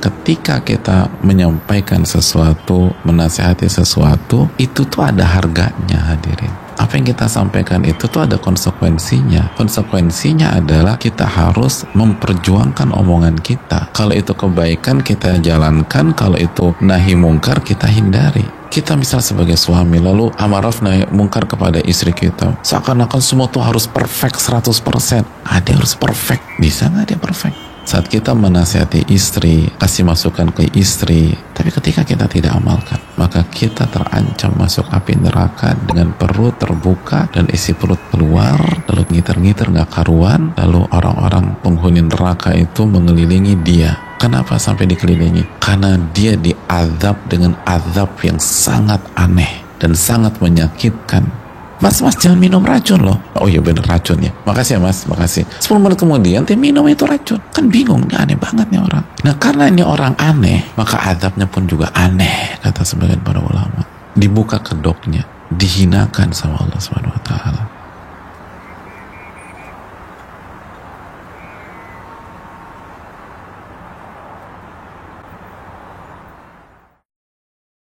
ketika kita menyampaikan sesuatu, menasehati sesuatu, itu tuh ada harganya hadirin. Apa yang kita sampaikan itu tuh ada konsekuensinya. Konsekuensinya adalah kita harus memperjuangkan omongan kita. Kalau itu kebaikan kita jalankan, kalau itu nahi mungkar kita hindari. Kita misal sebagai suami lalu amaraf naik mungkar kepada istri kita seakan-akan semua tuh harus perfect 100% ada harus perfect. Bisa nggak dia perfect saat kita menasihati istri, kasih masukan ke istri, tapi ketika kita tidak amalkan, maka kita terancam masuk api neraka dengan perut terbuka dan isi perut keluar, lalu ngiter-ngiter nggak karuan, lalu orang-orang penghuni neraka itu mengelilingi dia. Kenapa sampai dikelilingi? Karena dia diazab dengan azab yang sangat aneh dan sangat menyakitkan Mas, mas jangan minum racun loh. Oh iya bener racun ya. Makasih ya mas, makasih. 10 menit kemudian dia minum itu racun. Kan bingung, ini aneh banget nih orang. Nah karena ini orang aneh, maka adabnya pun juga aneh, kata sebagian para ulama. Dibuka kedoknya, dihinakan sama Allah Subhanahu Wa Taala.